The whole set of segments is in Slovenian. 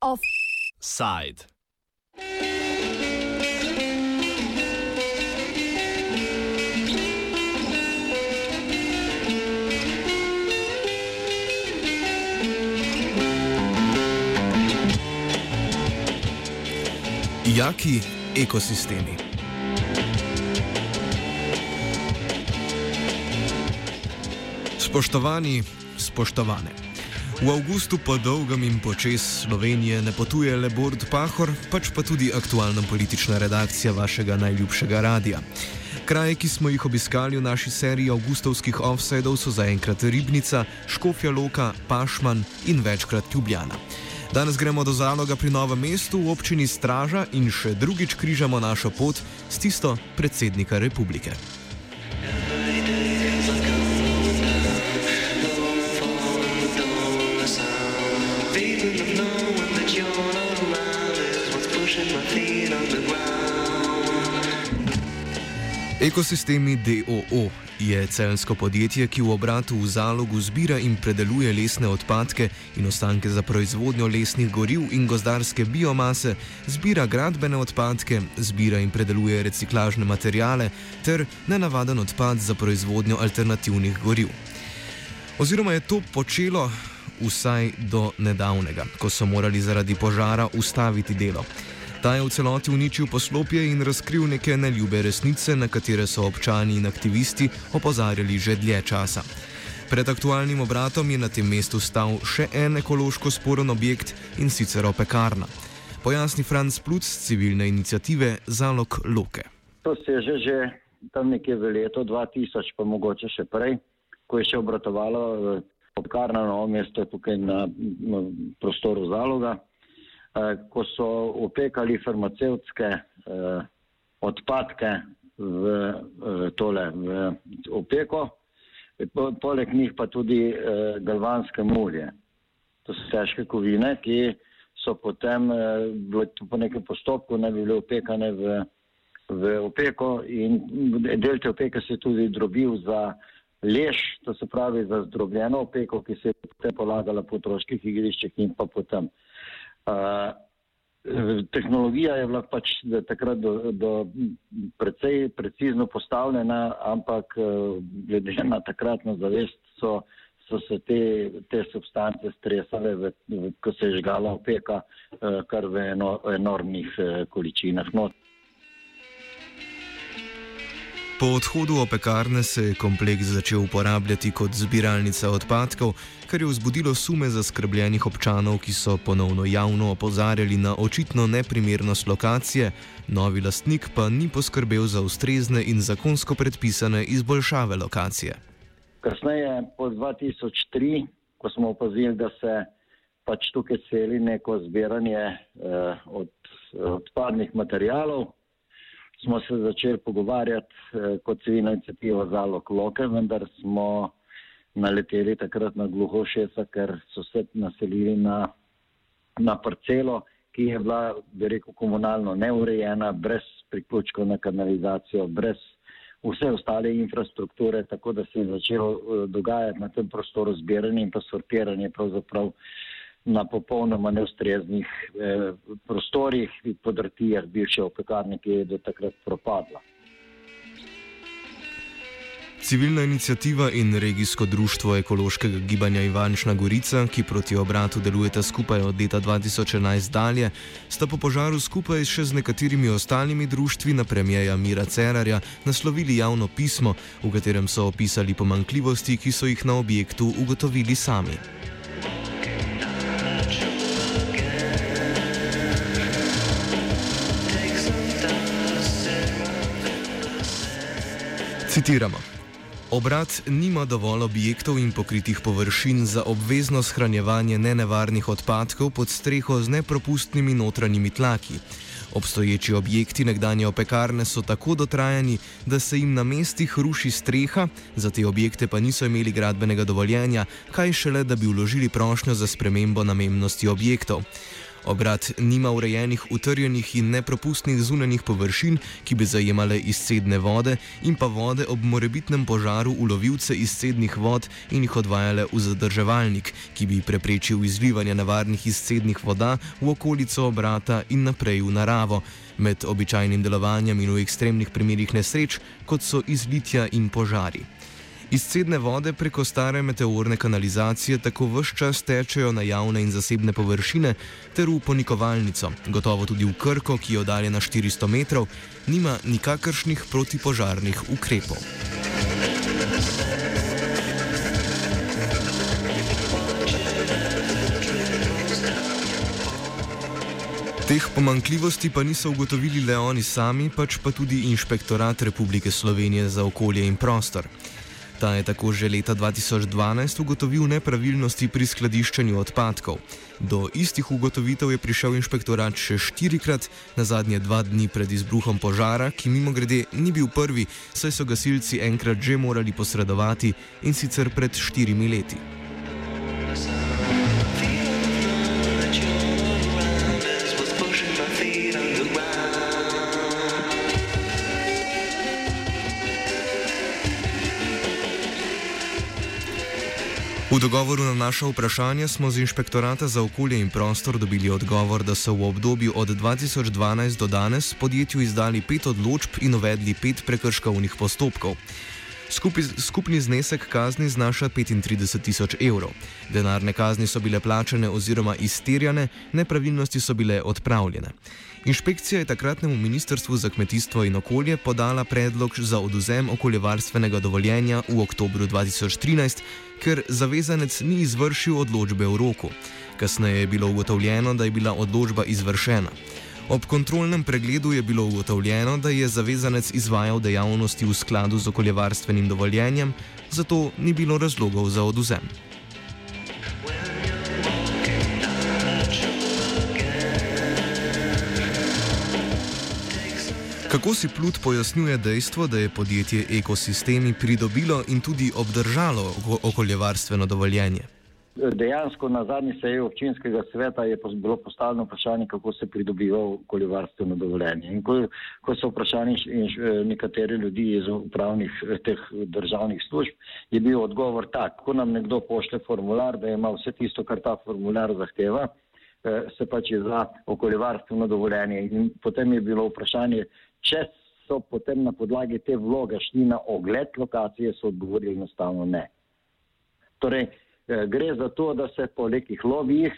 Offside. Jaki ekosistemi? Spoštovani, spoštovane. V avgustu po dolgem in počes Slovenije ne potuje le Bord Pahor, pač pa tudi aktualna politična redakcija vašega najljubšega radia. Kraje, ki smo jih obiskali v naši seriji avgustovskih offsetov, so zaenkrat Ribnica, Škofja Loka, Pašman in večkrat Ljubljana. Danes gremo do zaloga pri novem mestu v občini Straža in še drugič križamo našo pot s tisto predsednika republike. Ekosistemi DOO je celsko podjetje, ki v obratu v zalogu zbira in predeluje lesne odpadke in ostanke za proizvodnjo lesnih goriv in gozdarske biomase, zbira gradbene odpadke, zbira in predeluje reciklažne materijale ter nenavaden odpad za proizvodnjo alternativnih goriv. Oziroma je to počelo vsaj do nedavnega, ko so morali zaradi požara ustaviti delo. Ta je v celoti uničil poslopje in razkril neke neljube resnice, na katere so občani in aktivisti opozarjali že dlje časa. Pred aktualnim obratom je na tem mestu stal še en ekološko sporen objekt in sicer opekarna. Pojasni Franz Pluc z civilne inicijative Zalog Loke. To se je že tam nekje v letu 2000, pa mogoče še prej, ko je še obratovalo opekarna na novo mesto tukaj na prostoru Zaloga. Eh, ko so opekali farmacevtske eh, odpadke v eh, tole v opeko, po, poleg njih pa tudi galvanske mulje. To so težke kovine, ki so potem po nekem postopku ne bi bile opekane v, v opeko in del te opeke se je tudi drobil za lež, to se pravi za zdrobljeno opeko, ki se je potem polagala po otroških igriščih in pa potem. Uh, tehnologija je bila pač takrat do, do precej precizno postavljena, ampak uh, glede na takratno zavest so, so se te, te substance stresale, v, v, ko se je žgala opeka, uh, kar v eno, enormnih uh, količinah. No, Po odhodu opekarne se je kompleks začel uporabljati kot zbiralnica odpadkov, kar je vzbudilo sume zaskrbljenih občanov, ki so ponovno javno opozarjali na očitno neprimernost lokacije, novi lastnik pa ni poskrbel za ustrezne in zakonsko predpisane izboljšave lokacije. Kasneje, po 2003, ko smo opazili, da se pač tukaj celi neko zbiranje eh, od, odpadnih materijalov, smo se začeli pogovarjati eh, kot civilna inicijativa Zalog Loke, vendar smo naleteli takrat na gluho šesa, ker so se naselili na, na parcelo, ki je bila, bi rekel, komunalno neurejena, brez priključkov na kanalizacijo, brez vse ostale infrastrukture, tako da se je začelo eh, dogajati na tem prostoru zbiranje in pa sortiranje pravzaprav na popolnoma neustreznih eh, prostorih in podrtijah bivše opekarne, ki je do takrat propadla. Civilna inicijativa in regijsko društvo ekološkega gibanja Ivančna Gorica, ki proti obratu delujeta skupaj od leta 2011 dalje, sta po požaru skupaj še z nekaterimi ostalimi društvi na premijeja Mira Cerarja naslovili javno pismo, v katerem so opisali pomankljivosti, ki so jih na objektu ugotovili sami. Citiramo. Obrat nima dovolj objektov in pokritih površin za obvezno shranjevanje nenevarnih odpadkov pod streho z nepropustnimi notranjimi tlaki. Obstoječi objekti nekdanje opekarne so tako dotrajani, da se jim na mestih ruši streha, za te objekte pa niso imeli gradbenega dovoljenja, kaj šele, da bi vložili prošnjo za spremembo namennosti objektov. Obrat nima urejenih utrjenih in nepropustnih zunanjih površin, ki bi zajemale izcedne vode in pa vode ob morebitnem požaru ulovilce izcednih vod in jih odvajale v zadrževalnik, ki bi preprečil izlivanje nevarnih izcednih voda v okolico obrata in naprej v naravo, med običajnim delovanjem in v ekstremnih primerih nesreč, kot so izlitja in požari. Izcedne vode preko stare meteorne kanalizacije tako vse čas tečejo na javne in zasebne površine ter v ponikovalnico, gotovo tudi v Krko, ki je oddaljena 400 metrov, nima nikakršnih protipožarnih ukrepov. Teh pomankljivosti pa niso ugotovili le oni sami, pač pa tudi Inšpektorat Republike Slovenije za okolje in prostor. Ta je tako že leta 2012 ugotovil nepravilnosti pri skladiščenju odpadkov. Do istih ugotovitev je prišel inšpektorat še štirikrat, na zadnje dva dni pred izbruhom požara, ki mimo grede ni bil prvi, saj so gasilci enkrat že morali posredovati in sicer pred štirimi leti. V dogovoru na naše vprašanje smo z Inšpektorata za okolje in prostor dobili odgovor, da so v obdobju od 2012 do danes podjetju izdali pet odločb in uvedli pet prekrškovnih postopkov. Skupi, skupni znesek kazni znaša 35 tisoč evrov. Denarne kazni so bile plačane oziroma izterjane, nepravilnosti so bile odpravljene. Inšpekcija je takratnemu ministrstvu za kmetijstvo in okolje podala predlog za oduzem okoljevarstvenega dovoljenja v oktobru 2013, ker zavezanec ni izvršil odločbe v roku. Kasneje je bilo ugotovljeno, da je bila odločba izvršena. Ob kontrolnem pregledu je bilo ugotovljeno, da je zavezanec izvajal dejavnosti v skladu z okoljevarstvenim dovoljenjem, zato ni bilo razlogov za oduzem. Kako si Plut pojasnjuje dejstvo, da je podjetje Ekosistemi pridobilo in tudi obdržalo okoljevarstveno dovoljenje? Dejansko na zadnji seji občinskega sveta je bilo postavljeno vprašanje, kako se pridobiva okoljevarstveno dovoljenje. In ko, ko so vprašani nekateri ljudi iz upravnih teh državnih služb, je bil odgovor tak, ko nam nekdo pošle formular, da ima vse tisto, kar ta formular zahteva, eh, se pač je za okoljevarstveno dovoljenje. In potem je bilo vprašanje, če so potem na podlagi te vloge šli na ogled lokacije, so odgovorili enostavno ne. Torej, gre za to, da se po nekih lobijih,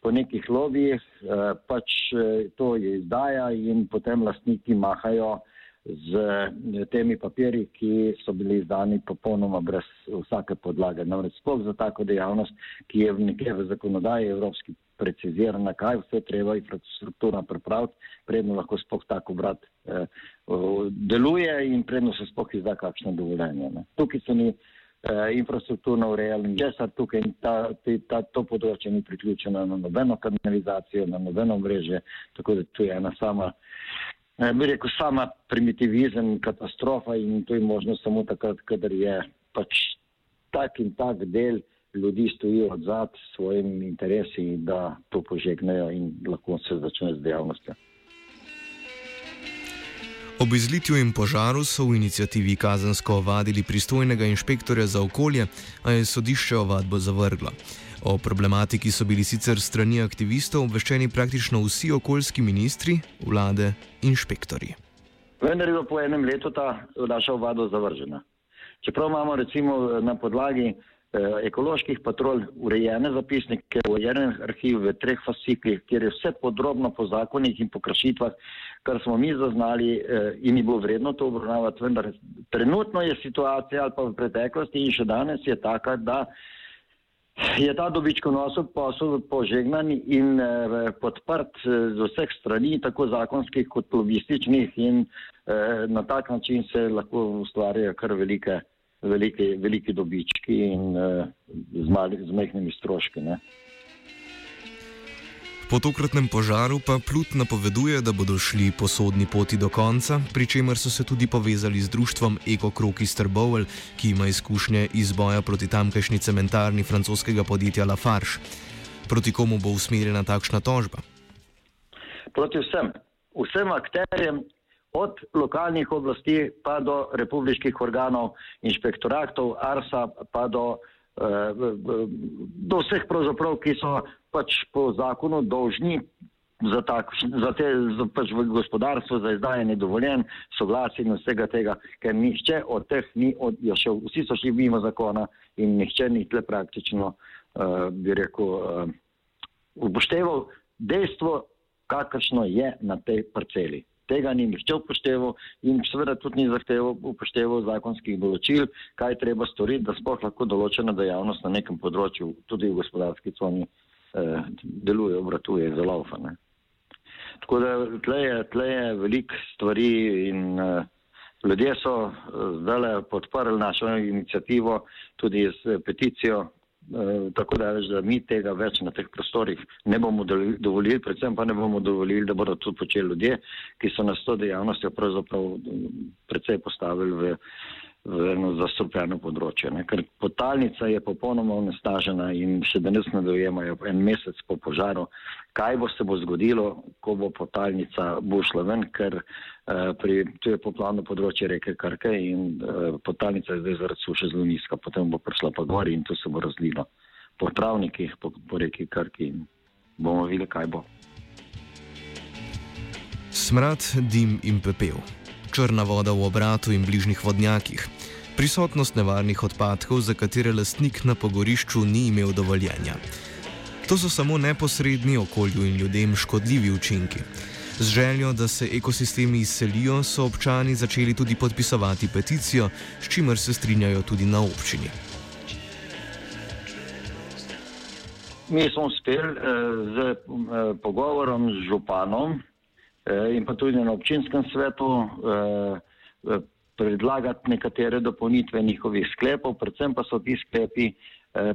po nekih lobijih eh, pač eh, to izdaja in potem lastniki mahajo z temi papiri, ki so bili izdani popolnoma brez vsake podlage. Namreč sploh za tako dejavnost, ki je nekje v zakonodaji Evropski precizirana, kaj vse treba infrastruktura pripraviti, predno lahko spoh tako brat eh, deluje in predno se spoh izda kakšno dovoljenje. Ne. Tukaj se eh, infrastrukturno urejali ničesar, tukaj ta, ta, to področje ni priključeno na nobeno kanalizacijo, na nobeno mreže, tako da tu je ena sama, eh, bi rekel, sama primitivizem, katastrofa in to je možno samo takrat, kadar je pač tak in tak del ljudi stojijo od zad s svojimi interesi, da to požegnejo in lahko se začne z dejavnostjo. Ob izlitju in požaru so v inicijativi kazensko ovadili pristojnega inšpektorja za okolje, a je sodišče ovadbo zavrglo. O problematiki so bili sicer strani aktivistov obveščeni praktično vsi okoljski ministri, vlade in inšpektori. Vendar je bilo po enem letu ta naša ovadba zavržena. Čeprav imamo recimo na podlagi ekoloških patrolj, urejene zapisnike, urejen arhiv v treh fasciklih, kjer je vse podrobno po zakonih in po kršitvah, kar smo mi zaznali eh, in je bilo vredno to obravnavati, vendar trenutno je situacija ali pa v preteklosti in še danes je taka, da je ta dobičkonosov posel požegnan in eh, podprt z vseh strani, tako zakonskih kot logističnih in na tak način se lahko ustvarjajo kar velike velike, velike dobički in uh, z, mali, z mehkimi stroški. Ne. Po tokratnem požaru pa Plut napoveduje, da bodo šli po sodni poti do konca, pri čemer so se tudi povezali z društvom Eko Kroki Strbovel, ki ima izkušnje iz boja proti tamkajšnji cementarni francoskega podjetja Lafarge. Proti komu bo usmerjena takšna tožba? Proti vsem, vsem akterjem, od lokalnih oblasti pa do republiških organov, inšpektoratov, ARSA, pa do, eh, do vseh pravzaprav, ki so pač po zakonu dolžni za, tak, za te za pač v gospodarstvu, za izdajanje dovoljen, soglasje in vsega tega, ker nihče od teh ni odšel, vsi so šli mimo zakona in nihče ni tle praktično, uh, bi rekel, uh, upošteval dejstvo, kakršno je na tej parceli. Tega ni nihče upošteval in seveda tudi ni zahteval upošteval zakonskih določil, kaj treba storiti, da sploh lahko določena dejavnost na nekem področju, tudi v gospodarski coni, eh, deluje, obratuje, zalaufane. Tako da tle je, tle je veliko stvari in uh, ljudje so uh, zdaj podprli našo inicijativo tudi uh, peticijo, tako da, več, da mi tega več na teh prostorih ne bomo dovolili, predvsem pa ne bomo dovolili, da bodo to počeli ljudje, ki so nas to dejavnostjo pravzaprav predvsej postavili v eno zastrupljeno področje. Ne? Ker potalnica je popolnoma onesnažena in še danes ne dojemajo en mesec po požaru, kaj bo se bo zgodilo, ko bo potalnica bo šla ven, ker uh, pri, tu je poplavno področje reke Krke in uh, potalnica je zdaj zaradi suše zelo nizka, potem bo prišla pa gor in tu se bo razlilo po travnikih, po, po reki Krki in bomo videli, kaj bo. Smrad, dim in pepel. Črna voda v obratu in bližnjih vodnjakih prisotnost nevarnih odpadkov, za katere lastnik na pogorišču ni imel dovoljenja. To so samo neposredni okolju in ljudem škodljivi učinki. Z željo, da se ekosistemi izselijo, so občani začeli tudi podpisovati peticijo, s čimer se strinjajo tudi na občini. Mi smo uspeli eh, z eh, pogovorom z županom in pa tudi na občinskem svetu eh, eh predlagati nekatere dopolnitve njihovih sklepov, predvsem pa so ti sklepi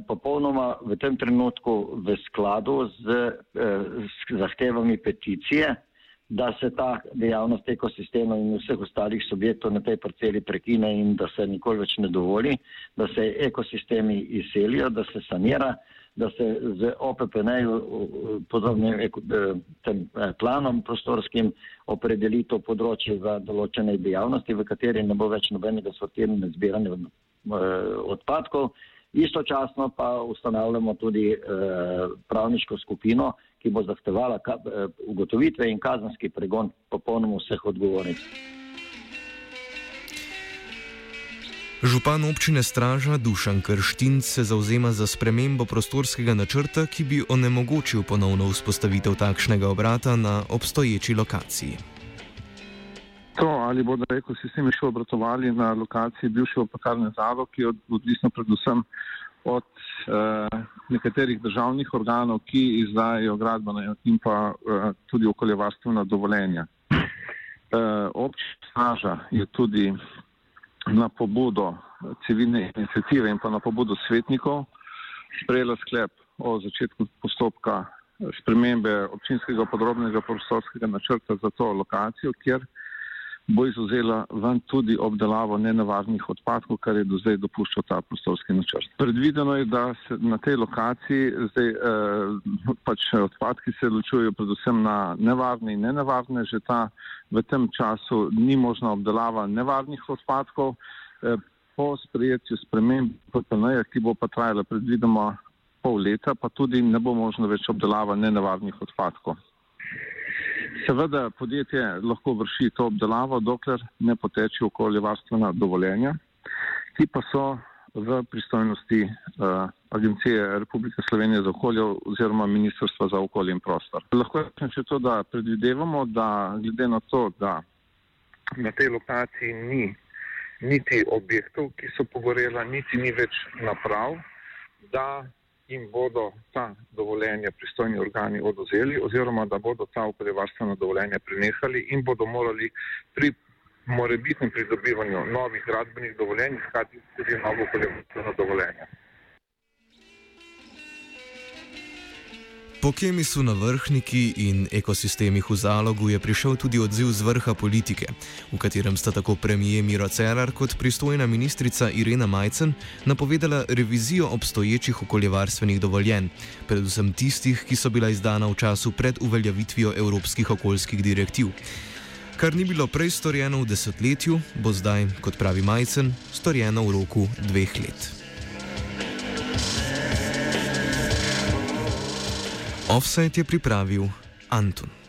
popolnoma v tem trenutku v skladu z, z zahtevami peticije, da se ta dejavnost ekosistema in vseh ostalih subjektov na tej parceli prekine in da se nikoli več ne dovoli, da se ekosistemi izselijo, da se sanira da se z OPPN-ju, podobnim eh, tem eh, planom prostorskim, opredeli to področje za določene dejavnosti, v kateri ne bo več nobenega sortiranja zbiranja eh, odpadkov. Istočasno pa ustanavljamo tudi pravniško skupino, ki bo zahtevala ugotovitve in kazanski pregon popolnoma vseh odgovornih. Župan občine Straža Dušan Krštin se zauzema za spremembo prostorskega načrta, ki bi onemogočil ponovno vzpostavitev takšnega obrata na obstoječi lokaciji. To, ali bodo ekosistemi še obratovali na lokaciji bivše opakarne zalog, je odvisno predvsem od eh, nekaterih državnih organov, ki izdajajo gradbene in pa eh, tudi okoljevarstvena dovoljenja. Eh, občina Straža je tudi na pobudo civilne inicijative in pa na pobudo svetnikov sprejela sklep o začetku postopka spremembe občinskega podrobnega prostorskega načrta za to lokacijo, kjer bo izuzela ven tudi obdelavo nenavadnih odpadkov, kar je do zdaj dopuščal ta prostorski načrt. Predvideno je, da se na tej lokaciji zdaj eh, pač odpadki se ločujejo predvsem na nevarne in nenavadne, že ta v tem času ni možna obdelava nevarnih odpadkov. Eh, po sprejetju sprememb PPN-ja, ki bo pa trajala predvidoma pol leta, pa tudi ne bo možno več obdelava nenavadnih odpadkov. Seveda podjetje lahko vrši to obdelavo, dokler ne poteče okoljevarstvena dovoljenja, ki pa so v pristojnosti uh, Agencije Republike Slovenije za okolje oziroma Ministrstva za okolje in prostor. Lahko rečem še to, da predvidevamo, da glede na to, da na tej lokaciji ni niti objektov, ki so pogorela, niti ni več naprav, da jim bodo ta dovoljenja pristojni organi odozeli oziroma da bodo ta okoljevarstvena dovoljenja prenehali in bodo morali pri morebitnem pridobivanju novih gradbenih dovoljenj iskati tudi novo okoljevarstveno dovoljenje. Po Kemisu na vrhniki in ekosistemih v zalogu je prišel tudi odziv z vrha politike, v katerem sta tako premije Miro Cerar kot pristojna ministrica Irena Majcen napovedala revizijo obstoječih okoljevarstvenih dovoljenj, predvsem tistih, ki so bila izdana v času pred uveljavitvijo evropskih okoljskih direktiv. Kar ni bilo prej storjeno v desetletju, bo zdaj, kot pravi Majcen, storjeno v roku dveh let. Offset je pripravil Anton.